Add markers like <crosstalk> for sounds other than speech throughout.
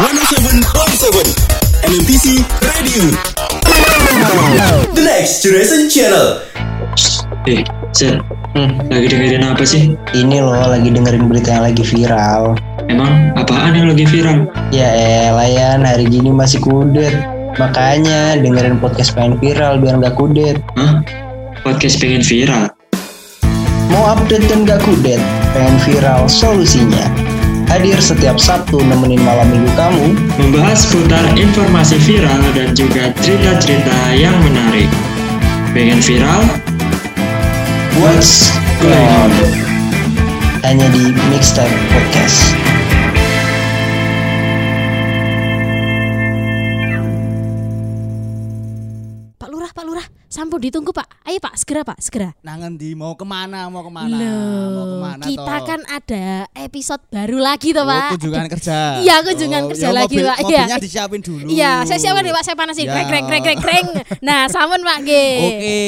107.7 NMTC Radio The Next Generation Channel Eh, Zen, hmm, lagi dengerin apa sih? Ini loh lagi dengerin berita yang lagi viral. Emang apaan yang lagi viral? Ya elah Yan, hari gini masih kudet. Makanya dengerin podcast pengen viral biar nggak kudet. Hah? Podcast pengen viral? Mau update dan nggak kudet? Pengen viral solusinya. Hadir setiap Sabtu nemenin malam minggu kamu. Membahas seputar informasi viral dan juga cerita-cerita yang menarik. Pengen viral? What's going on? Hanya di Mixtape Podcast. Sampun ditunggu Pak. Ayo Pak, segera Pak, segera. Nangen di mau ke mana mau ke mana Loh, mau ke mana kita toh? kan ada episode baru lagi toh Oh, Pak. kunjungan kerja Iya, kunjungan Oh, kerja ya lagi, mobil, Pak. Iya. mobilnya disiapin dulu Iya, saya siapkan nih Pak, saya panasin. Ya. Krek, krek, krek, krek, krek. Nah, sampun Pak G. Oke,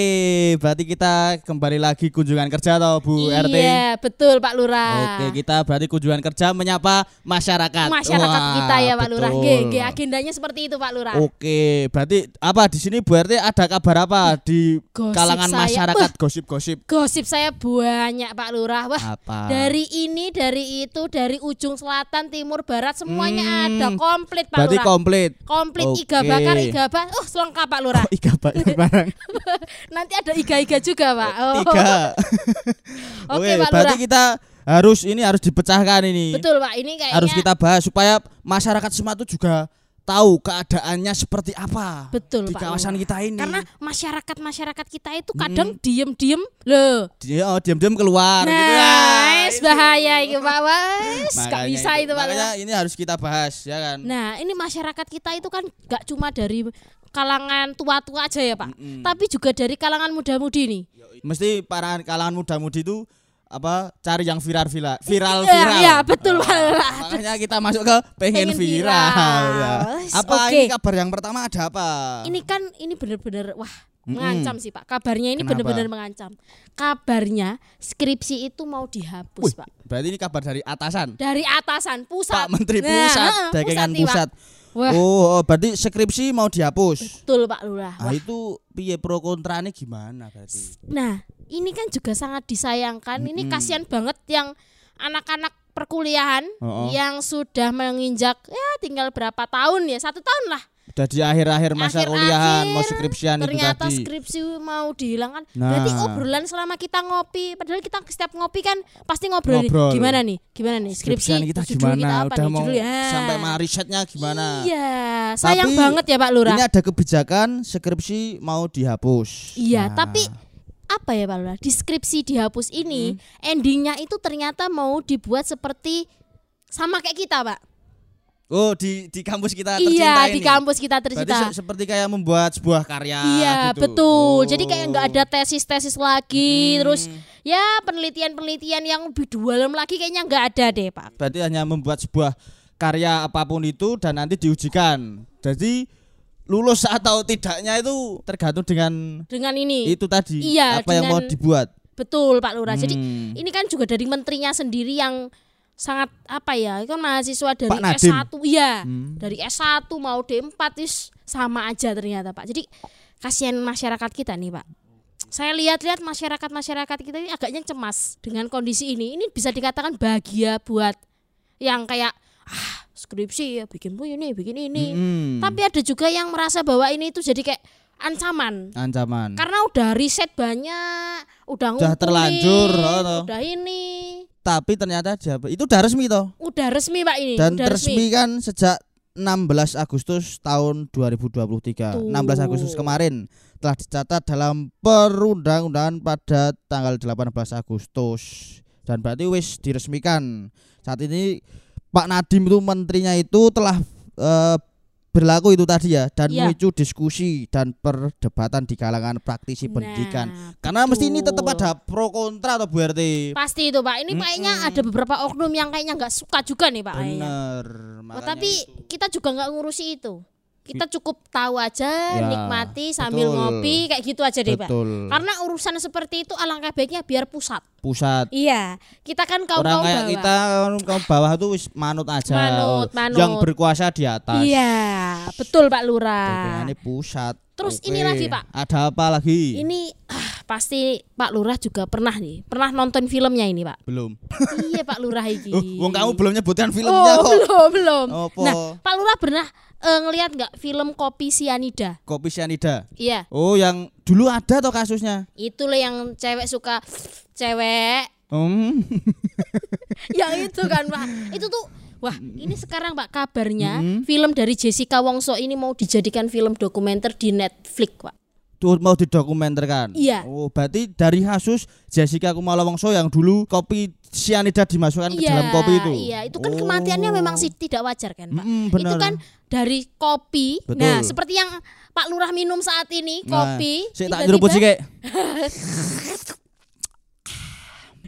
berarti kita kembali lagi kunjungan kerja toh Bu RT. Iya, betul Pak Lurah. Oke, kita berarti kunjungan kerja menyapa masyarakat. Masyarakat Wah, kita ya Pak Lurah. G. G, agendanya seperti itu Pak Lurah. Oke, berarti apa di sini Bu RT ada kabar apa di Gosip kalangan saya. masyarakat gosip-gosip Gosip saya banyak Pak Lurah. Wah, apa? dari ini, dari itu, dari ujung selatan, timur, barat semuanya Hmm, ada komplit Pak berarti Lurah. komplit. komplit Oke. iga bakar, iga bakar. Oh, lengkap Pak Lurah. Oh, iga bakar barang. <laughs> Nanti ada iga-iga juga, Pak. <laughs> Oh. Tiga. <laughs> Oke, Oke, Pak berarti Lurah. kita harus ini harus dipecahkan ini. Betul, Pak. Ini kayaknya harus kita bahas supaya masyarakat semua itu juga tahu keadaannya seperti apa Betul, di Pak kawasan kita ini. Karena masyarakat-masyarakat kita itu kadang diem-diem loh. dia oh, diam-diam keluar Nah, gitu. Ah, wes ini. bahaya itu, Pak. Wes, gak bisa itu, Pak. Makanya ini harus kita bahas ya kan. Nah, ini masyarakat kita itu kan gak cuma dari kalangan tua-tua aja ya, Pak. Tapi juga dari kalangan muda-mudi nih. Mesti para kalangan muda-mudi itu apa cari yang viral viral viral Iya, viral. iya, betul, Pak. Makanya kita masuk ke pengen, Pengen viral. viral. ya. Apa oke. ini kabar yang pertama ada apa? Ini kan ini bener-bener wah Mm-mm. mengancam sih Pak. Kabarnya ini Kenapa? bener-bener mengancam. Kabarnya skripsi itu mau dihapus, Wih, Pak. berarti ini kabar dari atasan. Dari atasan pusat. Pak Menteri Nah, Pusat, heeh, dagangan Pak. pusat. Wah, Oh, oh, berarti skripsi mau dihapus. betul Pak Lurah. Nah, itu piye pro kontranya gimana berarti? Nah, ini kan juga sangat disayangkan. Ini Mm-mm. kasihan banget yang anak-anak perkuliahan Oh, oh. yang sudah menginjak ya tinggal berapa tahun ya satu tahun lah Udah di akhir-akhir masa Akhir-akhir, kuliahan mau skripsian itu ternyata tadi. skripsi mau dihilangkan Nah. berarti obrolan selama kita ngopi padahal kita setiap ngopi kan pasti ngobrol, nih, Ngobrol. gimana nih gimana nih skripsi Skripsian kita gimana? kita apa Udah nih mau judulnya sampai mau risetnya gimana? iya sayang Tapi banget ya Pak Lurah Ini ada kebijakan skripsi mau dihapus. iya Nah, tapi apa ya Pak Lurah di skripsi dihapus ini Hmm. endingnya itu ternyata mau dibuat seperti sama kayak kita Pak Oh, di di kampus kita tercinta iya ini. di kampus kita Berarti tercinta se- seperti kayak membuat sebuah karya Iya gitu. betul. Oh. Jadi kayak nggak ada tesis-tesis lagi, Hmm. terus ya penelitian-penelitian yang lebih dalam lagi kayaknya nggak ada deh pak. berarti hanya membuat sebuah karya apa pun itu dan nanti diujikan. Jadi lulus atau tidaknya itu tergantung dengan Dengan ini itu tadi Iya, apa yang mau dengan- dibuat. betul Pak Lurah. Jadi Hmm. ini kan juga dari menterinya sendiri yang sangat apa ya? Kan mahasiswa dari Pak Nadiem. S1 iya. Hmm. Dari S1 mau D4 is sama aja ternyata Pak. Jadi kasihan masyarakat kita nih Pak. Saya lihat-lihat masyarakat-masyarakat kita ini agaknya cemas dengan kondisi ini. Ini bisa dikatakan bahagia buat yang kayak ah skripsi ya bikin bu ini bikin ini. Hmm. Tapi ada juga yang merasa bahwa ini itu jadi kayak ancaman. ancaman. Karena udah riset banyak, udah Udah terlanjur, oh, udah ini, Tapi ternyata dia itu udah resmi toh. udah resmi pak ini, Dan udah resmi kan sejak 16 Agustus tahun 2023. Tuh. 16 Agustus kemarin telah dicatat dalam perundang-undangan pada tanggal 18 Agustus. Dan berarti wis diresmikan. Saat ini Pak Nadim itu menterinya itu telah eh, berlaku itu tadi ya dan Iya. memicu diskusi dan perdebatan di kalangan praktisi pendidikan. Nah, Karena mesti ini betul. tetap ada pro kontra atau Bu RT. Pasti itu pak. Ini kayaknya ada beberapa oknum yang kayaknya nggak suka juga nih pak. Bener. Oh, tapi itu. kita juga nggak ngurusi itu. Kita cukup tahu aja, Ya, nikmati sambil betul. ngopi kayak gitu aja deh, Pak. Betul. Karena urusan seperti itu alangkah baiknya biar pusat. Pusat. Iya, kita kan kaum Orang kaum kayak bawah. kita kaum bawah tuh wis manut aja. Manut, manut. Yang berkuasa di atas. Iya, betul Pak Lurah. Ini pusat. Terus Oke. ini lagi, Pak. Ada apa lagi? Ini ah, pasti Pak Lurah juga pernah nih, pernah nonton filmnya ini, Pak. belum. iya, Pak Lurah <laughs> iki. Oh, wong kamu belum nyebutkan filmnya oh, kok. belum, belum. Apa? Nah, Pak Lurah pernah eh, ngelihat nggak film Kopi Sianida? Kopi Sianida. Iya, Oh, yang dulu ada toh kasusnya. itu loh yang cewek suka cewek Hmm. <laughs> yang itu kan Pak. Itu tuh Wah, ini sekarang Pak kabarnya Hmm. film dari Jessica Wongso ini mau dijadikan film dokumenter di Netflix, Pak. Mau didokumenterkan. Iya. Oh, berarti dari kasus Jessica Kumala Wongso yang dulu kopi sianida dimasukkan ke dalam kopi itu. Iya, itu kan Oh. kematiannya memang sih tidak wajar kan, Pak. Mm-mm, Itu kan dari kopi. Betul. Nah, seperti yang Pak Lurah minum saat ini, kopi. Nah, sik tak tiba-tiba- nyeruput sih kek. <laughs>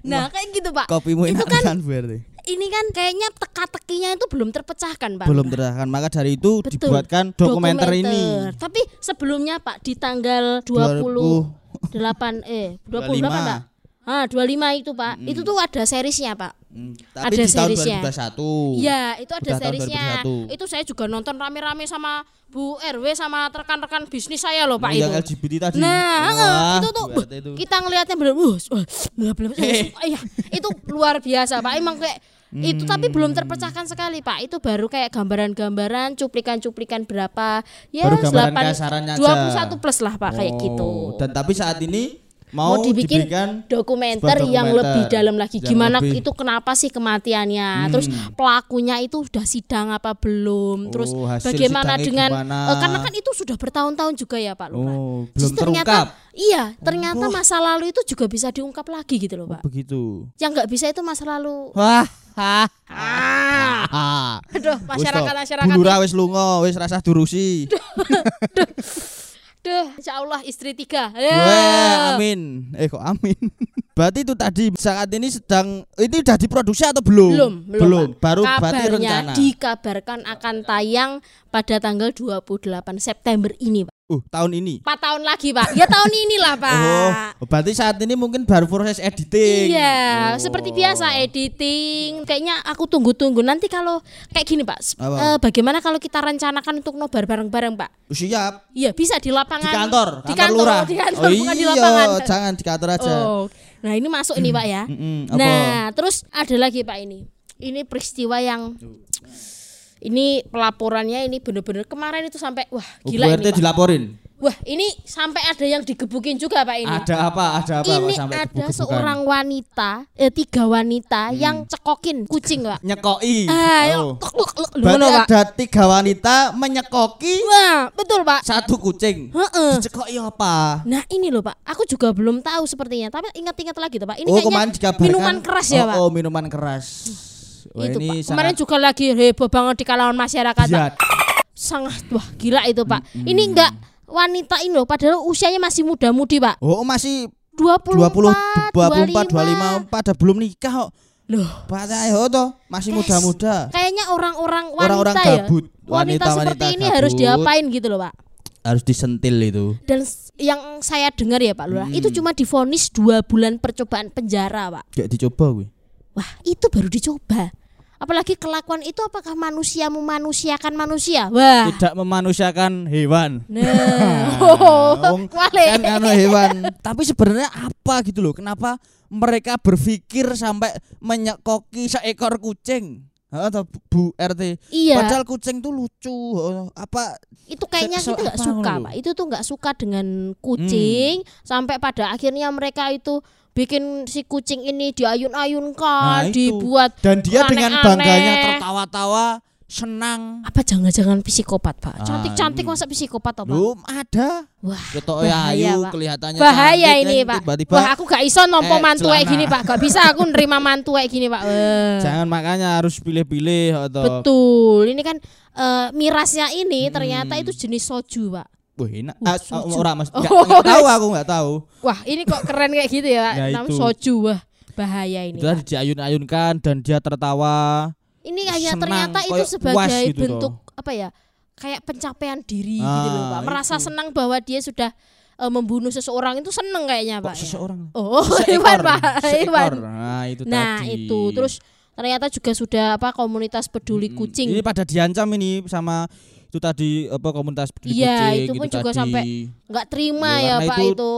Nah, kayak gitu, Pak. Kopimu Itu kan- kan berarti. Ini kan kayaknya teka-tekinya itu belum terpecahkan, Pak. Belum Lurah. terahkan. Maka dari itu Betul. dibuatkan dokumenter, ini. Tapi sebelumnya Pak di tanggal 28 eh 28 Pak. Ah, 25 itu Pak. Itu tuh ada seriesnya, Pak. Hmm, Ada Tapi di tahun seriesnya. 2021. Iya, itu ada Udah seriesnya. 2021. Itu saya juga nonton rame-rame sama Bu RW sama rekan-rekan bisnis saya loh, Pak yang itu. LGBT tadi. Nah, Wah, itu tuh itu. kita ngelihatnya bener, uh, uh, itu luar biasa, Pak. Emang kayak itu tapi belum Hmm. terpecahkan sekali, Pak. Itu baru kayak gambaran-gambaran, cuplikan-cuplikan berapa ya Baru gambaran 8, kasarannya aja. 21 plus lah, Pak, kayak Oh, gitu. Dan tapi saat ini mau, mau dibikin dokumenter, sebuah yang dokumenter lebih dalam lagi yang gimana lebih- itu kenapa sih kematiannya Hmm. terus pelakunya itu sudah sidang apa belum terus Oh, hasil bagaimana dengan gimana? eh, karena kan itu sudah bertahun-tahun juga ya Pak Lurah Oh, Terus belum ternyata terungkap. iya ternyata Oh. masa lalu itu juga bisa diungkap lagi gitu loh Pak Begitu. yang nggak bisa itu masa lalu Wah, ah Ah. Aduh masyarakat masyarakat Bulura wis lunga, wis rasah durusi. Duh, insya Allah istri tiga. Ya. amin. Eh kok amin. <laughs> Berarti itu tadi saat ini sedang ini udah diproduksi atau belum? Belum, belum. Pak. Baru berarti Kabarnya rencana. dikabarkan akan tayang pada tanggal 28 September ini, Pak. Uh, tahun ini. 4 tahun lagi, Pak. Ya tahun inilah, Pak. Oh, berarti saat ini mungkin baru proses editing. Iya, Oh. seperti biasa editing. Kayaknya aku tunggu-tunggu nanti kalau kayak gini, Pak. Apa? eh, bagaimana kalau kita rencanakan untuk nobar bareng-bareng, Pak? Siap. Iya, bisa di Di lapangan. kantor, Di kantor lurah. di kantor, oh, bukan di iya, lapangan. jangan di kantor aja. Oh. Nah, ini masuk ini, Pak ya. Nah, terus ada lagi Pak ini. Ini peristiwa yang ini pelaporannya ini bener-bener kemarin itu sampai wah Oh, gila Bu ini. RT Pak. dilaporin. Wah, ini sampai ada yang digebukin juga Pak ini. Ada apa? Ada apa ini sampai ada seorang wanita, eh, tiga wanita yang cekokin kucing, Pak. nyekoi. Ah, Oh. yuk, luk, luk, luk, Berarti ngono, Pak. ada tiga wanita menyekoki Wah, betul, Pak. satu kucing. Heeh. Dicekoki apa? Nah ini loh Pak, aku juga belum tahu sepertinya. Tapi ingat-ingat lagi tuh Pak, ini oh, kayaknya minuman keras ya oh, Pak. Oh, minuman keras. Wah, itu ini Pak. Kemarin sangat juga lagi heboh banget di kalangan masyarakat. Iya. Sangat wah gila itu Pak. Ini enggak wanita ini loh, padahal usianya masih muda-mudi Pak. Oh, masih 24, 20 24 25 25. pada belum nikah kok. Loh, Pada ayo toh, masih muda-muda. kayaknya orang-orang wanita Orang-orang ya. gabut. Wanita, Wanita-wanita seperti ini harus gabut. diapain gitu loh Pak. Harus disentil itu. Dan yang saya dengar ya Pak Lurah, Hmm. itu cuma difonis dua bulan percobaan penjara Pak. Gak dicoba gue. Wah, itu baru dicoba. Apalagi kelakuan itu apakah manusia memanusiakan manusia? Wah. Tidak memanusiakan hewan. Nah, <laughs> oh, kan anu hewan. Tapi sebenarnya apa gitu loh? Kenapa mereka berpikir sampai menyekoki seekor kucing? Heeh, toh, Bu RT. Iya, Padahal kucing tuh lucu. Apa itu kayaknya kita nggak suka, ngono? Pak. Itu tuh nggak suka dengan kucing sampai pada akhirnya mereka itu bikin si kucing ini diayun-ayunkan, Nah, dibuat dan dia dengan aneh-aneh. bangganya tertawa-tawa, senang. apa jangan-jangan psikopat, Pak? Ah, Cantik-cantik ini. masa psikopat apa? Belum ada. Wah, Ketok bahaya, ayu Pak. kelihatannya bahaya cantik, ini, kan, Pak. Tiba-tiba Wah, aku gak iso nompo eh, mantu kayak gini, Pak. Gak bisa aku nerima mantu kayak gini, Pak. Wah. <laughs> jangan makanya harus pilih-pilih atau Betul. Ini kan eh, mirasnya ini Hmm. ternyata itu jenis soju, Pak. Wah, enak. Wah, Ah, soju. ora Mas. <laughs> Oh, Nggak- nggak tahu aku nggak tahu. Wah, ini kok keren kayak gitu ya, Pak. Ya, Namanya soju. Wah, bahaya ini. Itu diayun-ayunkan dan dia tertawa. Ini hanya senang, ternyata itu sebagai gitu bentuk apa ya? kayak pencapaian diri gitu Ah, loh Pak. Merasa itu. senang bahwa dia sudah eh, membunuh seseorang itu seneng kayaknya Pak. ya. seseorang? Oh, <laughs> Seekor, Iwan Pak. Iwan. Nah, itu Nah, tadi. itu terus ternyata juga sudah apa komunitas peduli Mm-mm. kucing. Ini pada diancam ini sama itu tadi apa komunitas peduli Iya, kucing itu pun gitu juga tadi. sampai nggak terima Iya, ya karena Pak itu itu.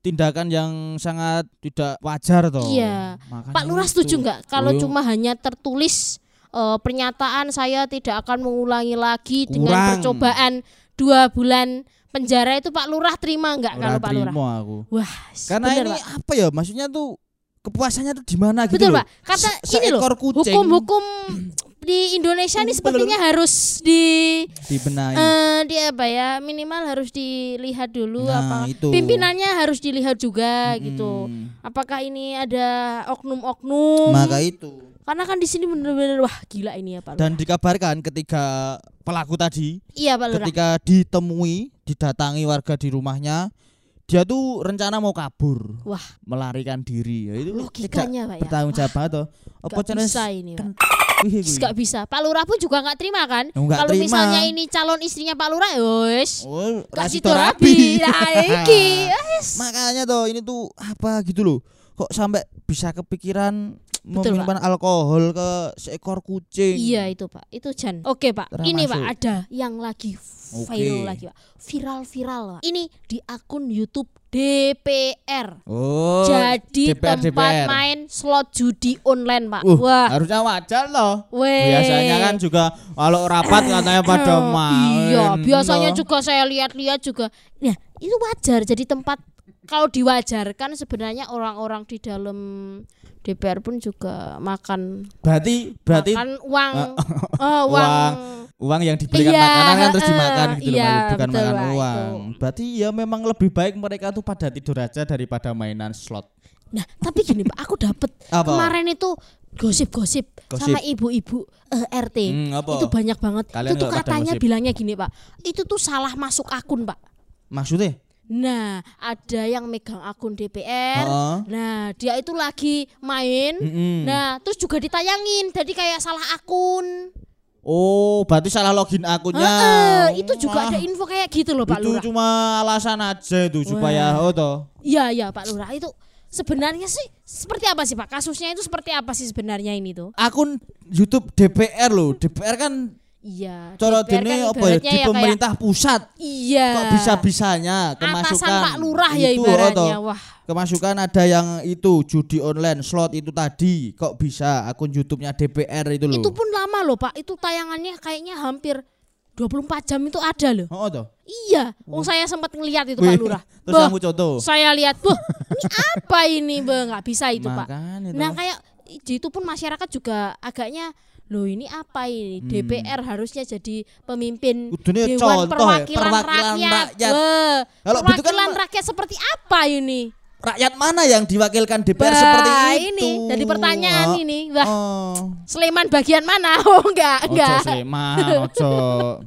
tindakan yang sangat tidak wajar toh. Iya. Makanya Pak Lurah setuju nggak kalau Oh, cuma hanya tertulis eh, pernyataan saya tidak akan mengulangi lagi dengan Kurang. percobaan dua bulan penjara itu Pak Lurah terima nggak kalau Pak Lurah? terima aku. Wah, Karena bener, ini Pak. apa ya? Maksudnya tuh kepuasannya tuh di mana gitu betul loh. Pak. Kata Se- ini loh, hukum-hukum di Indonesia ini sepertinya harus di dibenahi. eh di apa ya minimal harus dilihat dulu Nah, apa itu. pimpinannya harus dilihat juga gitu Hmm. apakah ini ada oknum-oknum Maka itu. Karena kan di sini bener-bener wah gila ini ya Pak Lurah. Dan dikabarkan ketika pelaku tadi iya Pak Lurah. ketika ditemui, didatangi warga di rumahnya, dia tuh rencana mau kabur, wah. Melarikan diri. Ya itu logikanya Pak ya. bertanggung jawab banget toh. Apa bisa ini Pak. nggak bisa. Pak Lurah pun juga nggak terima kan? Kalau misalnya ini calon istrinya Pak Lurah wes Oh, kasih torabi. iki <laughs> wes Makanya toh ini tuh apa gitu loh. Kok sampai bisa kepikiran Betul, alkohol ke seekor kucing. Iya itu Pak, itu Jan. Oke Pak, Termasuk. ini Pak ada yang lagi viral Oke. lagi Pak, viral-viral Pak. Ini di akun YouTube DPR. Oh. Jadi DPR, tempat DPR. main slot judi online Pak. Uh, Wah, harusnya wajar loh. weh. Biasanya kan juga kalau rapat katanya <coughs> pada main. Iya, biasanya loh. juga saya lihat-lihat juga. Ya, itu wajar jadi tempat kalau diwajarkan sebenarnya orang-orang di dalam DPR pun juga makan Berarti berarti makan uang <laughs> oh, Uang. uang uang yang dibelikan Iya, makanan kan terus dimakan gitu loh, iya, Mas. bukan betul, makan uang. itu. Berarti ya memang lebih baik mereka tuh pada tidur aja daripada mainan slot. Nah, tapi gini Pak, aku dapet <laughs> Apa? kemarin itu gosip-gosip Gosip. sama ibu-ibu eh, RT. Hmm, apa? Itu banyak banget. Kalian itu tuh katanya bilangnya gini, Pak. Itu tuh salah masuk akun, Pak. Maksudnya? Nah, ada yang megang akun DPR. Heeh. Nah, dia itu lagi main. Mm-mm. Nah, terus juga ditayangin. Jadi kayak salah akun. Oh, berarti salah login akunnya. Heeh, itu juga Wah, ada info kayak gitu loh, Pak itu Lurah. cuma alasan aja itu supaya oh toh. Iya, iya, Pak Lurah. Itu sebenarnya sih seperti apa sih, Pak? Kasusnya itu seperti apa sih sebenarnya ini tuh? Akun YouTube DPR loh. DPR kan Iya. cara dene apa ya di kayak- pemerintah pusat. Iya. Kok bisa-bisanya kemasukan Atasan Pak Lurah ya itu, oh, ibaratnya. Wah, Kemasukan ada yang itu judi online slot itu tadi kok bisa akun YouTube-nya DPR itu loh. itu pun lama loh, Pak. Itu tayangannya kayaknya hampir 24 jam itu ada loh. Oh toh. Iya, wong saya sempat ngelihat itu Wih, Pak Lurah. <laughs> Terus Bah, kamu contoh. saya lihat, "Wah, ini apa ini, Bang? nggak bisa itu, Pak." Makanya Nah, kayak itu pun masyarakat juga agaknya Loh ini apa ini? Hmm. DPR harusnya jadi pemimpin Dewan contoh ya, Perwakilan, perwakilan Rakyat. rakyat. Weh, Kalau gitu kan perwakilan ma- rakyat seperti apa ini? rakyat mana yang diwakilkan DPR Bah, seperti itu? ini jadi pertanyaan Oh, ini. Wah, Oh. Sleman bagian mana? <laughs> Oh enggak, Ojo enggak. Sleman, ojo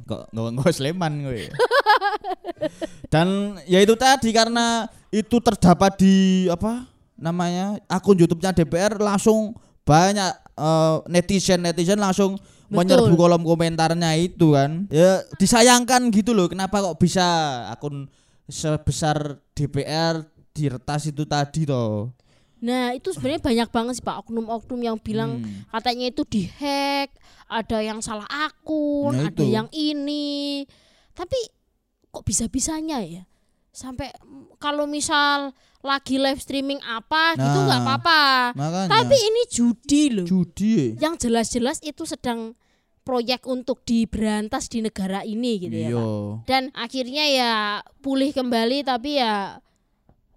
kok nggak nggak Sleman gue. <laughs> Dan ya itu tadi karena itu terdapat di apa namanya akun YouTube-nya DPR langsung banyak eh, netizen netizen langsung menyerbu kolom komentarnya itu kan. Ya disayangkan gitu loh. Kenapa kok bisa akun sebesar DPR diretas itu tadi toh. Nah, itu sebenarnya banyak banget sih Pak oknum-oknum yang bilang Hmm. katanya itu dihack, ada yang salah akun, Nah, ada itu. yang ini. Tapi kok bisa-bisanya ya? Sampai kalau misal lagi live streaming apa gitu Nah, nggak apa-apa. Makanya Tapi ini judi loh. judi. Yang jelas-jelas itu sedang proyek untuk diberantas di negara ini gitu ya, Iya. Pak. Dan akhirnya ya pulih kembali tapi ya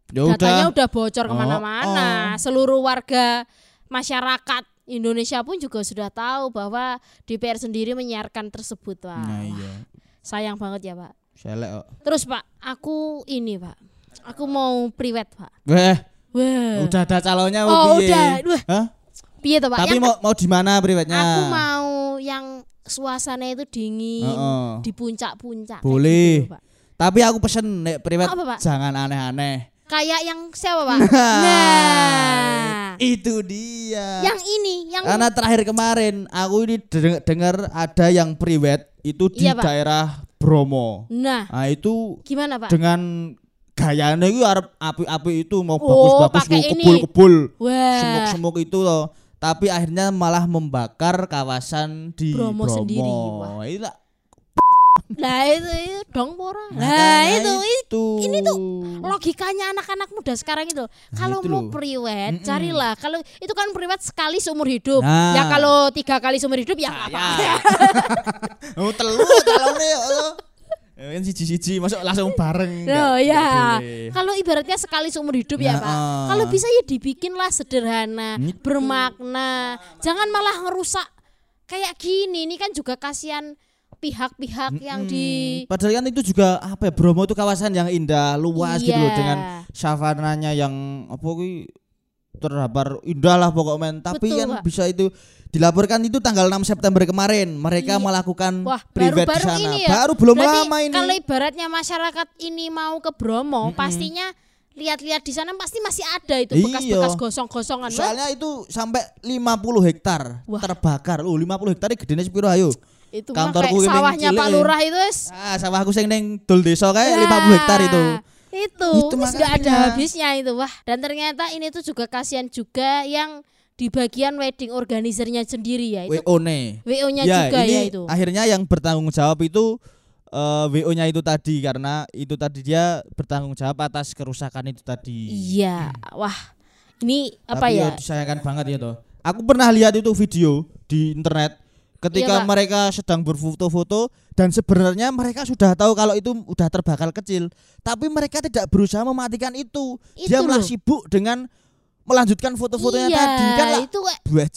Ya datanya udah. udah bocor ke mana-mana. oh. Seluruh warga masyarakat Indonesia pun juga sudah tahu bahwa DPR sendiri menyiarkan tersebut, Pak. Nah, Wah, iya. Sayang banget ya, Pak. Selek kok. Terus, Pak, aku ini, Pak. Aku mau priwet, Pak. Weh, Wah. udah ada calonnya Oh, piye? udah. Wah, Hah? piye tuh, Pak? Tapi Yang mau mau di mana priwetnya? aku mau yang suasana itu dingin Heeh. di puncak-puncak. Boleh. gitu, Pak. Tapi aku pesen nek priwet Apa, Pak? jangan aneh-aneh. Kayak yang siapa, Pak? <laughs> nah. Itu dia. Yang ini, yang Karena terakhir kemarin aku ini deng- dengar ada yang priwet itu di Iya, Pak. daerah Bromo. Nah, Nah, itu gimana Pak? dengan gayanya itu arep api-api itu mau Oh, bagus-bagus ini. kebul-kebul. Semuk-semuk itu loh. Tapi akhirnya malah membakar kawasan di Bromo Bromo. sendiri, wah. Lah. Nah itu, itu dong pora. Nah Makanya itu, itu. ini tuh logikanya anak-anak muda sekarang itu. Kalau itu mau priwet, Mm-mm. carilah. Kalau itu kan priwet sekali seumur hidup. Nah. Ya kalau tiga kali seumur hidup ya apa? Ya. <laughs> oh, telu calone ya Allah. Ya kan siji-siji masuk langsung bareng. Oh ya, kalau ibaratnya sekali seumur hidup ya, Nah, Pak. ah. Kalau bisa ya dibikinlah sederhana, Gitu. bermakna. Jangan malah ngerusak kayak gini. Ini kan juga kasihan pihak-pihak yang di Hmm, Padahal kan itu juga apa ya Bromo itu kawasan yang indah, luas gitu loh Iya. dengan savananya yang apa ki terdapat indah lah pokoknya. Tapi Betul, kan Pak. bisa itu dilaporkan itu tanggal 6 September kemarin mereka Iya. melakukan Wah, privat di baru-baru sana. ini ya. Baru belum Berarti lama ini. Kalau ibaratnya masyarakat ini mau ke Bromo, pastinya lihat-lihat di sana pasti masih ada itu Iya. bekas-bekas gosong-gosongan. Soalnya itu sampai 50 hektar terbakar. Oh, 50 hektar gedene sepiro ayo. Itu kantorku kayak sawahnya Pak ya. Lurah itu wis. Ah, sawahku sing ning dol desa kayak Nah, 50 hektar itu. Itu, Itu nggak ada makanya. habisnya itu. Wah, dan ternyata ini tuh juga kasihan juga yang di bagian wedding organizernya sendiri ya. Itu WO-ne. WO-nya ya, juga ini ya itu. akhirnya yang bertanggung jawab itu eh, WO-nya itu tadi karena itu tadi dia bertanggung jawab atas kerusakan itu tadi. Iya, wah. Ini apa Tapi ya? disayangkan banget ya toh. Aku pernah lihat itu video di internet ketika Iya, Pak. mereka sedang berfoto-foto dan sebenarnya mereka sudah tahu kalau itu udah terbakar kecil, tapi mereka tidak berusaha mematikan itu. dia Itu malah loh. sibuk dengan melanjutkan foto-fotonya iya, tadi kan lah itu kayak buat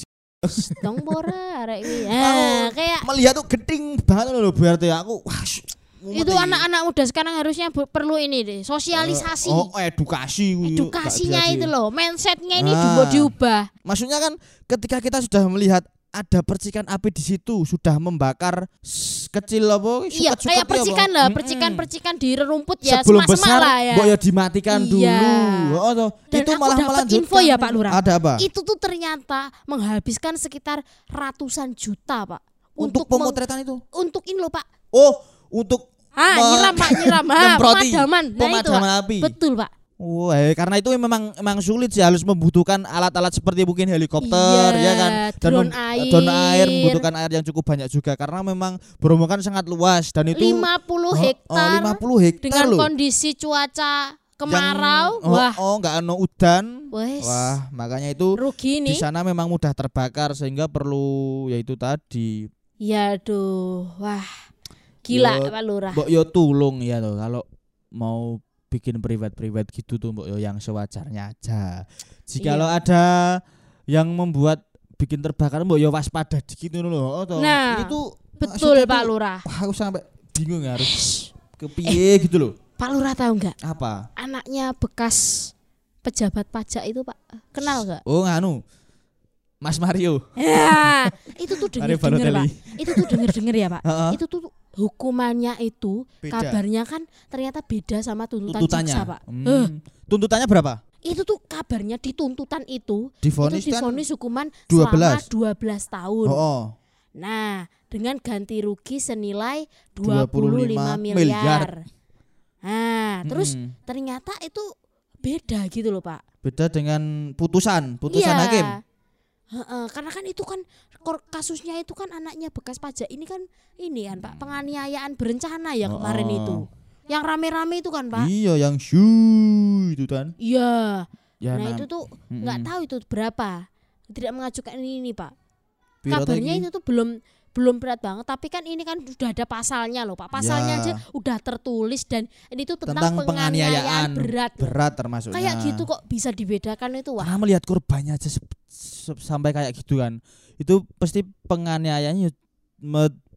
dong bora arek iki. <laughs> Nah, kayak melihat tuh geding banget loh berarti aku wah itu anak-anak muda sekarang harusnya perlu ini deh, sosialisasi. Oh, edukasi. Edukasinya itu loh, mindsetnya ini Ah. dibuat diubah. Maksudnya kan ketika kita sudah melihat ada percikan api di situ sudah membakar kecil apa Iya, kayak ya, percikan apa? lah, percikan-percikan di rerumput ya, sebelum semak-semak besar lah ya. mbok ya dimatikan Iya. dulu oh, toh. Dan itu aku malah dapat melanjutkan info ya, Pak Lurah. ada apa Itu tuh ternyata menghabiskan sekitar ratusan juta, Pak. untuk, meng- pemotretan itu untuk ini loh, Pak. oh untuk Ah, nyiram, Pak, nyiram. <laughs> Ah, nyemproti pemadaman. Nah, itu, pemadaman Pak. api Betul, Pak. Wah, karena itu memang memang sulit sih harus membutuhkan alat-alat seperti mungkin helikopter Iya, ya kan drone mem- air. drone air membutuhkan air yang cukup banyak juga karena memang Bromo kan sangat luas dan itu 50 Oh, hektar oh, 50 hektar dengan loh. kondisi cuaca Yang- kemarau. oh, Wah, oh nggak ono udan wes. wah makanya itu rugi di sana memang mudah terbakar sehingga perlu yaitu tadi Ya aduh, wah. Gila Yo, Pak Lurah. mbok yo tulung ya tuh kalau mau bikin privat-privat gitu tuh mbok yo yang sewajarnya aja jika Iya. lo ada yang membuat bikin terbakar mbok yo waspada dikit ngono lho oh, toh. Nah, itu Betul Pak Lurah. aku sampai bingung ya harus kepiye gitu loh Pak Lurah tahu nggak? apa Anaknya bekas pejabat pajak itu Pak. Kenal nggak? oh nganu Mas Mario Ya, itu tuh denger-denger Pak. Itu tuh denger-denger ya Pak. Itu tuh hukumannya itu Beda. kabarnya kan ternyata beda sama tuntutan tuntutannya jaksa Pak. Hmm. Eh, tuntutannya berapa itu tuh kabarnya di tuntutan itu divonis itu divonis hukuman 12. selama 12 tahun. oh, oh. Nah, dengan ganti rugi senilai 25 25, miliar. miliar. Nah, terus Mm-mm. ternyata itu beda gitu loh, Pak. beda dengan putusan putusan Iya. hakim Heeh, karena kan itu kan kasusnya itu kan anaknya bekas pajak ini kan ini kan Pak, penganiayaan berencana ya kemarin Oh. itu. Yang rame-rame itu kan, Pak. iya yang syu itu kan Iya. ya nah, nah, itu tuh nggak tahu itu berapa. Tidak mengajukan ini, ini Pak. piro kabarnya itu tuh belum belum berat banget tapi kan ini kan sudah ada pasalnya loh pak. Pasalnya Ya. aja udah tertulis dan ini tuh tentang, tentang penganiayaan, penganiayaan berat. berat termasuknya. Kayak gitu kok bisa dibedakan itu wah karena melihat korbannya aja sampai kayak gitu kan. Itu pasti penganiayaannya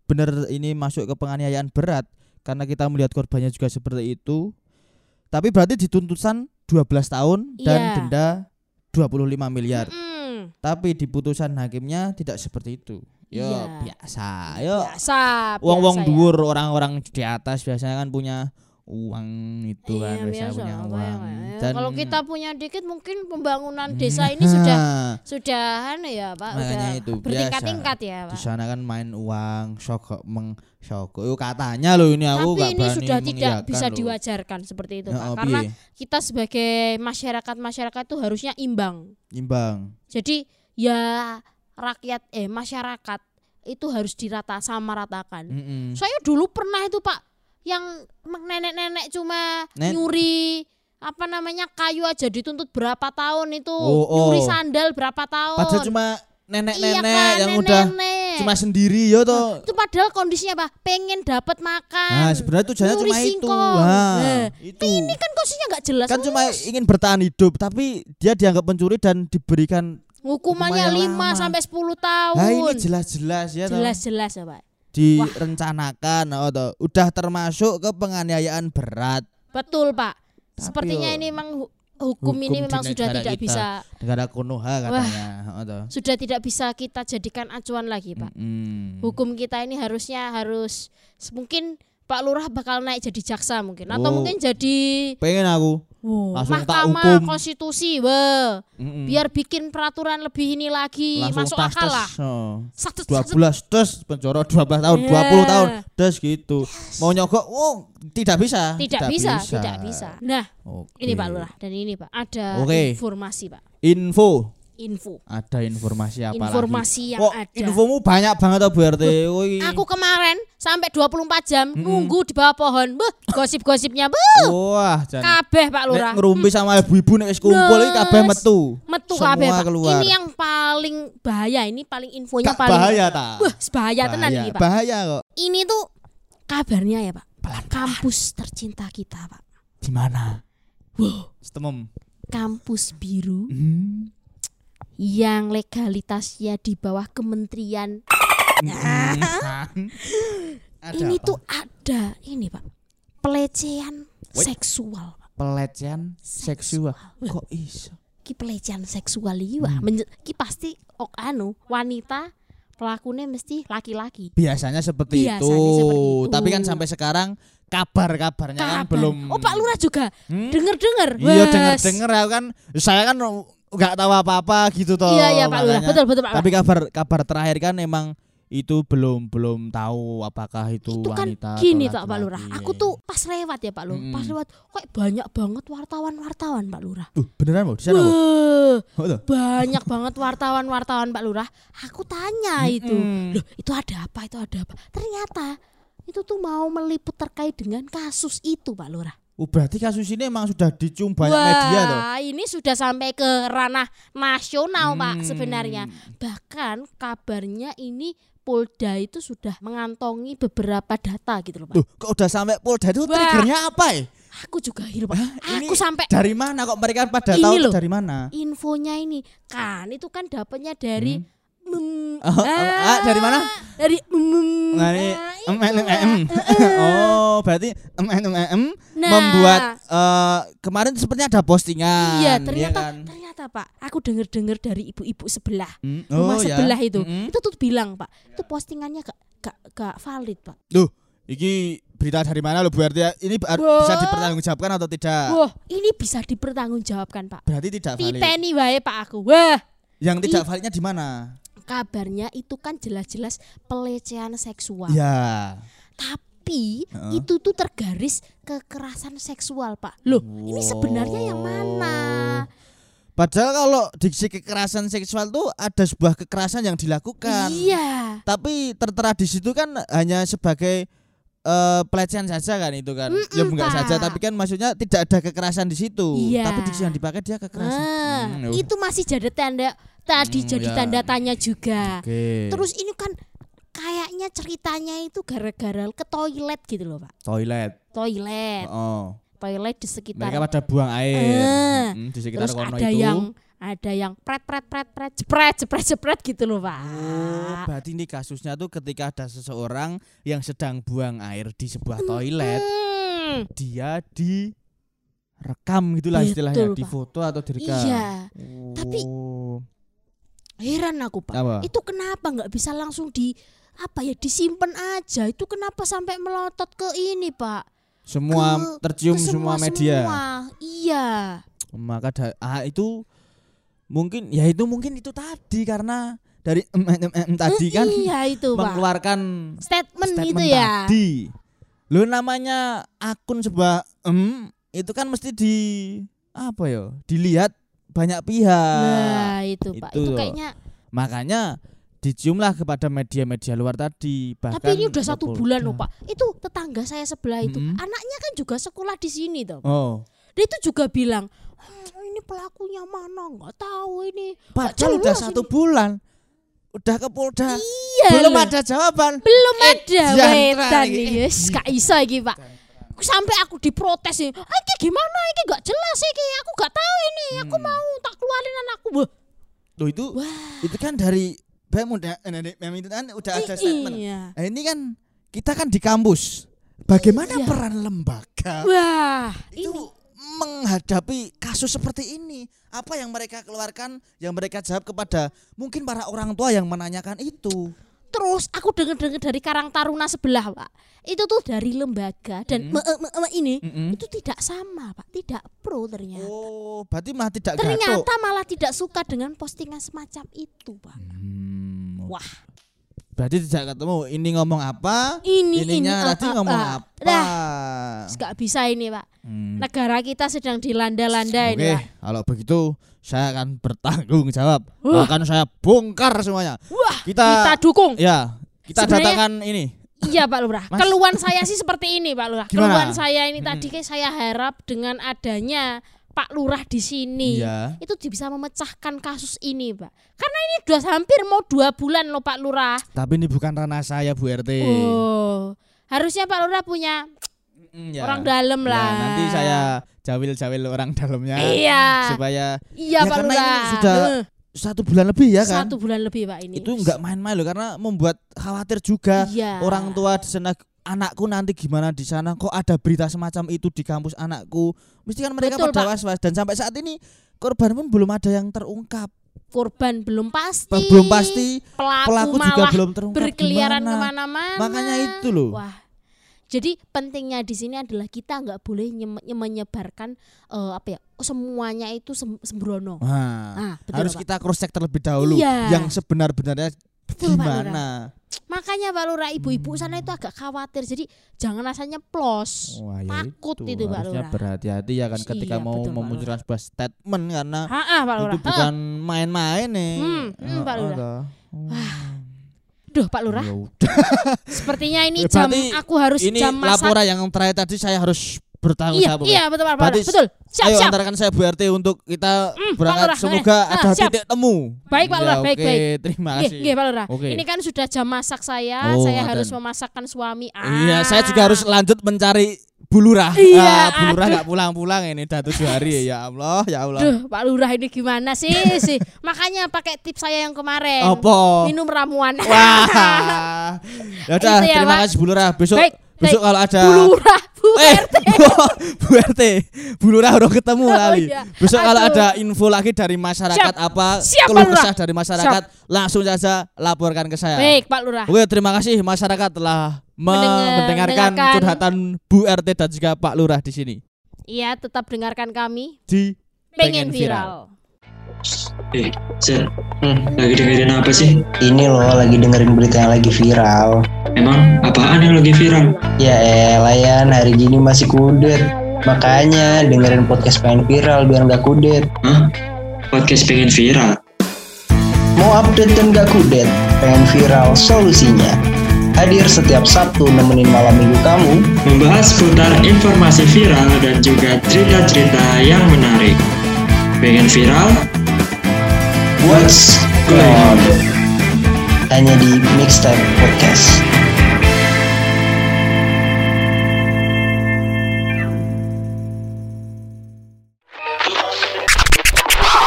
bener ini masuk ke penganiayaan berat. Karena kita melihat korbannya juga seperti itu. Tapi berarti dituntutan 12 tahun dan Iya. denda 25 miliar. Mm-mm. tapi di putusan hakimnya tidak seperti itu yo Iya. biasa yo biasa wong-wong ya. dhuwur orang-orang di atas biasanya kan punya uang itu kan Iya, biasa biasa, punya uang. ya, Dan kalau kita punya dikit mungkin pembangunan desa ini sudah <laughs> sudah anu ya Pak, Makanya udah itu bertingkat-tingkat ya di Pak. sana kan main uang sogok meng sogok itu katanya loh ini aku Tapi ini sudah tidak bisa loh. diwajarkan seperti itu Ya, Pak. oh, Karena kita sebagai masyarakat-masyarakat itu harusnya imbang. imbang Jadi ya rakyat eh masyarakat itu harus dirata sama ratakan. Mm-mm. Saya dulu pernah itu Pak yang nenek-nenek cuma Nen- nyuri apa namanya kayu aja dituntut berapa tahun itu Oh, oh. nyuri sandal berapa tahun. padahal cuma nenek-nenek iya kan, yang udah nenek-nenek. cuma sendiri ya toh itu padahal kondisinya apa? Pengen dapat makan. Nah, sebenarnya tujuannya cuma itu. singkong. Nah, Nah, itu. Ini kan kondisinya nggak jelas. kan cuma ingin bertahan hidup, tapi dia dianggap pencuri dan diberikan hukumannya hukumannya 5 lama. sampai 10 tahun. Nah, ini jelas-jelas ya. Jelas-jelas ya, Pak. direncanakan oh, toh. udah termasuk ke penganiayaan berat Betul, Pak. Tapi Sepertinya ini memang hu- hukum, hukum ini memang sudah tidak kita. bisa negara Konoha katanya oh, toh. sudah tidak bisa kita jadikan acuan lagi, Pak. Mm. Hukum kita ini harusnya harus mungkin Pak Lurah bakal naik jadi jaksa mungkin atau Oh. mungkin jadi pengen aku wow, Langsung tak Mahkamah hukum. Konstitusi, wah. Mm-mm. Biar bikin peraturan lebih ini lagi langsung masuk tas akal lah. oh. Satu, 12 tes penjara 12 tahun, Iya. 20 tahun tes gitu. Mau nyogok, oh tidak bisa. tidak bisa, tidak bisa. Nah, Oke. ini Pak Lurah dan ini Pak ada Oke. informasi Pak, Info. Info. Ada informasi apa Informasi lagi? yang Kok ada. infomu banyak banget tuh Bu RT. Aku kemarin sampai 24 jam nunggu di bawah pohon. Beuh, gosip-gosipnya beuh. Wah, jan. Kabeh Pak Lurah. Nek ngerumpi sama ibu-ibu nek wis kumpul iki kabeh Nes. metu. Metu Semua kabeh Pak. keluar. Ini yang paling bahaya, ini paling infonya Gak paling bahaya ta? Wah, bahaya tenan ini Pak. bahaya kok. Ini tuh kabarnya ya Pak. Kampus tercinta kita Pak. Di mana? Wow, setemem. Kampus biru Hmm. Yang legalitasnya di bawah kementerian. <laughs> Ada ini apa? tuh ada ini Pak. Pelecehan Wait. seksual. Pak. pelecehan seksual. Kok iso? Ki pelecehan seksual iki wah menje- ki pasti ok anu wanita pelakunya mesti laki-laki. Biasanya seperti Biasanya itu. seperti itu. Tapi kan sampai sekarang kabar-kabarnya kan Kabar. belum Oh Pak Lurah juga Hmm? denger-denger. Iya Wes. denger-denger ya kan saya kan nggak tahu apa-apa gitu toh. Iya iya Pak Lurah. Betul betul Pak. Tapi kabar kabar terakhir kan emang itu belum belum tahu apakah itu, itu kan wanita gini atau toh Pak Lurah. Aku tuh pas lewat ya Pak Lurah. Mm-mm. Pas lewat kok banyak banget wartawan-wartawan Pak Lurah. Tuh, beneran mau di sana banyak <laughs> banget wartawan-wartawan Pak Lurah. Aku tanya itu, Mm-mm. loh itu ada apa? Itu ada apa? Ternyata itu tuh mau meliput terkait dengan kasus itu Pak Lurah. Oh, berarti kasus ini emang sudah dicium banyak media toh. Wah, ini sudah sampai ke ranah nasional Pak Hmm. sebenarnya. Bahkan kabarnya ini Polda itu sudah mengantongi beberapa data gitu loh Pak. Tuh, kok udah sampai Polda itu Wah. triggernya apa ya? Aku juga heran Pak. Ini Aku sampai dari mana kok mereka pada Ini tahu loh. dari mana? infonya ini kan itu kan dapatnya dari mm, Oh, oh, ah, dari mana? Dari mm, Dari ah, em em itu, em. <laughs> Oh, berarti em em em em Nah. membuat eh, kemarin sepertinya ada postingan. Iya, ya ternyata kan? ternyata Pak, aku dengar-dengar dari ibu-ibu sebelah. Hmm, Rumah oh, ya. sebelah itu. Mm-mm. Itu tuh bilang, Pak, itu postingannya gak gak gak valid, Pak. Loh, iki berita dari mana lo Bu RT? Ini Wah. bisa dipertanggungjawabkan atau tidak? Wah, ini bisa dipertanggungjawabkan, Pak. Berarti tidak valid. Tipeni wae, Pak aku. Wah, Yang tidak validnya di mana? Kabarnya itu kan jelas-jelas pelecehan seksual. Ya. Tapi Heeh. itu tuh tergaris kekerasan seksual, Pak. Loh, ini sebenarnya yang mana? Padahal kalau diksi kekerasan seksual tuh ada sebuah kekerasan yang dilakukan. Iya. Tapi tertera di situ kan hanya sebagai eh, pelecehan saja kan itu kan. ya Mm-mm, enggak Pak. saja tapi kan maksudnya tidak ada kekerasan di situ. Iya. Tapi diksi yang dipakai dia kekerasan. Ah, Hmm, ya itu masih jadi tanda tadi Hmm, jadi ya. tanda tanya juga. Oke. Terus ini kan kayaknya ceritanya itu gara-gara ke toilet gitu loh, Pak. toilet. Toilet. Oh. Toilet di sekitar Mereka pada buang air. Ah. Hmm, di sekitar Terus kono ada itu. yang ada yang pret pret pret pret jepret jepret jepret gitu loh, Pak. Oh, berarti ini kasusnya tuh ketika ada seseorang yang sedang buang air di sebuah toilet, Hmm, dia di rekam gitulah Betul, istilahnya, Pak. di foto atau direkam. Iya. Tapi- Oh. Heran aku, Pak. Apa? Itu kenapa nggak bisa langsung di apa ya disimpan aja? Itu kenapa sampai melotot ke ini, Pak? semua ke- tercium ke semua, media. semua. Iya. Maka da- ah, itu mungkin ya itu mungkin itu tadi karena dari em, em, em, tadi kan iya itu, Pak. mengeluarkan Statement, statement itu ya. tadi. Lo namanya akun sebuah em itu kan mesti di apa ya? Dilihat banyak pihak. Nah, itu, Pak. itu Itu loh. kayaknya Makanya diciumlah kepada media-media luar tadi. Bahkan tapi ini udah satu bulan loh, Pak. Itu tetangga saya sebelah itu. Mm-mm. Anaknya kan juga sekolah di sini toh. Oh, Dia itu juga bilang, "Hmm, ini pelakunya mana? Nggak tahu ini. padahal udah satu ini." bulan. Udah ke Polda. Iya. Belum loh. ada jawaban. belum Eh, ada nih yes gak iso iki pak sampai aku diprotes nih "Ah, iki gimana iki gak jelas iki aku gak tahu ini aku Hmm. mau tak keluarin anakku Wah, Loh itu itu kan dari Bem udah eh, dari Bem itu kan udah ada statement. iya Nah, ini kan kita kan di kampus. Bagaimana Iya. peran lembaga wah itu ini menghadapi kasus seperti ini? Apa yang mereka keluarkan, yang mereka jawab kepada mungkin para orang tua yang menanyakan itu. terus aku dengar-dengar dari Karang Taruna sebelah pak itu tuh dari lembaga dan Hmm. me- me- me- ini Mm-mm. itu tidak sama pak tidak pro ternyata Oh, berarti malah tidak ternyata malah tidak suka dengan postingan semacam itu pak Hmm, wah Berarti tidak ketemu. Ini ngomong apa? ini ini Ininya ah, tadi ah, ngomong apa? Nah, nggak bisa ini pak Hmm. negara kita sedang dilanda-landa Oke, ini pak kalau begitu saya akan bertanggung jawab. Wah. Akan saya bongkar semuanya. Wah, Kita, kita dukung. ya, kita Sebenarnya- datangkan ini. Iya Pak Lurah. Mas- Keluhan saya sih seperti ini Pak Lurah. Keluhan saya ini tadi kayak saya harap dengan adanya Pak Lurah di sini Iya. itu bisa memecahkan kasus ini Pak. Karena ini udah hampir mau dua bulan loh Pak Lurah. Tapi ini bukan ranah saya Bu RT. Oh, harusnya Pak Lurah punya ya. orang dalam Ya, lah. nanti saya jawil-jawil orang dalamnya Iya. supaya Iya Ya, Pak karena Lurah. ini sudah satu bulan lebih ya kan. Satu bulan lebih Pak ini. Itu nggak main-main loh karena membuat khawatir juga Iya. orang tua di sana anakku nanti gimana di sana kok ada berita semacam itu di kampus anakku mesti kan mereka Betul, pada was-was dan sampai saat ini korban pun belum ada yang terungkap korban belum pasti. belum pasti Pelaku, pelaku juga belum terungkap berkeliaran gimana. ke mana-mana. makanya itu loh Wah. Jadi pentingnya di sini adalah kita nggak boleh nye- nye- menyebarkan eh, apa ya semuanya itu sem- sembrono. Nah, Ah, betul, harus Pak. kita cross check terlebih dahulu Iya. yang sebenar-benarnya Betul, Pak Lurah. gimana Makanya Pak Lurah ibu-ibu sana itu agak khawatir. Jadi jangan rasanya plos. Wah, ya Takut itu, Pak harusnya Lurah. berhati-hati ya kan ketika Iya, mau betul, Pak memunculkan sebuah statement karena Ah, ah, Pak Lurah. itu bukan main-main nih Hmm, hmm, Pak Oh, Lurah. toh. Duh Pak Lurah, Ya sepertinya ini Ya, jam berarti aku harus ini jam masak. laporan yang terakhir tadi saya harus bertanggung Iya, jawab. iya betul Pak. Berarti Betul. Siap, Ayo siap. antarkan saya Bu RT untuk kita Pak berangkat. Lurah, Semoga eh, ada ah, siap. titik temu. Baik, Pak Ya, Lurah, baik, oke, baik. Terima kasih. nggih, Pak Lurah. Oke. Ini kan sudah jam masak saya, Oh, saya ngoten. harus memasakkan suami. Ah. Iya, saya juga harus lanjut mencari Bulurah. Iya, ah, Bulurah aduh. nggak pulang-pulang ini udah tujuh hari ya Allah, ya Allah. Duh, Pak Lurah ini gimana sih <laughs> sih? Makanya pakai tips saya yang kemarin. Apa? Minum ramuan. <laughs> Wah. <laughs> Ya udah, Itu ya, terima Pak. kasih Bulurah. Besok Baik, besok baik. kalau ada Bu Lurah, Bu eh, RT. Bu RT, Bu Lurah udah ketemu Oh, kali. iya. Besok kalau Aduh. ada info lagi dari masyarakat Siap. apa, Siap, keluh Lurah. kesah dari masyarakat, langsung saja laporkan ke saya. Baik, Pak Lurah. Oke, terima kasih masyarakat telah mendengarkan mendengarkan. curhatan Bu RT dan juga Pak Lurah di sini Iya, tetap dengarkan kami. di Pengen viral. Eh, Sir, hmm, lagi dengerin apa sih? Ini loh lagi dengerin berita yang lagi viral. Emang apaan yang lagi viral? Ya elah Yan, hari gini masih kudet. Makanya dengerin podcast pengen viral biar nggak kudet. Hah? Podcast pengen viral? Mau update dan nggak kudet? Pengen viral solusinya. Hadir setiap Sabtu nemenin malam minggu kamu. Membahas seputar informasi viral dan juga cerita-cerita yang menarik. Pengen viral? What's going on? Hanya di Mixtape Podcast.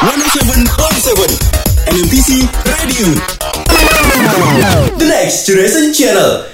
One oh seven NMTC Radio. The Next Generation Channel.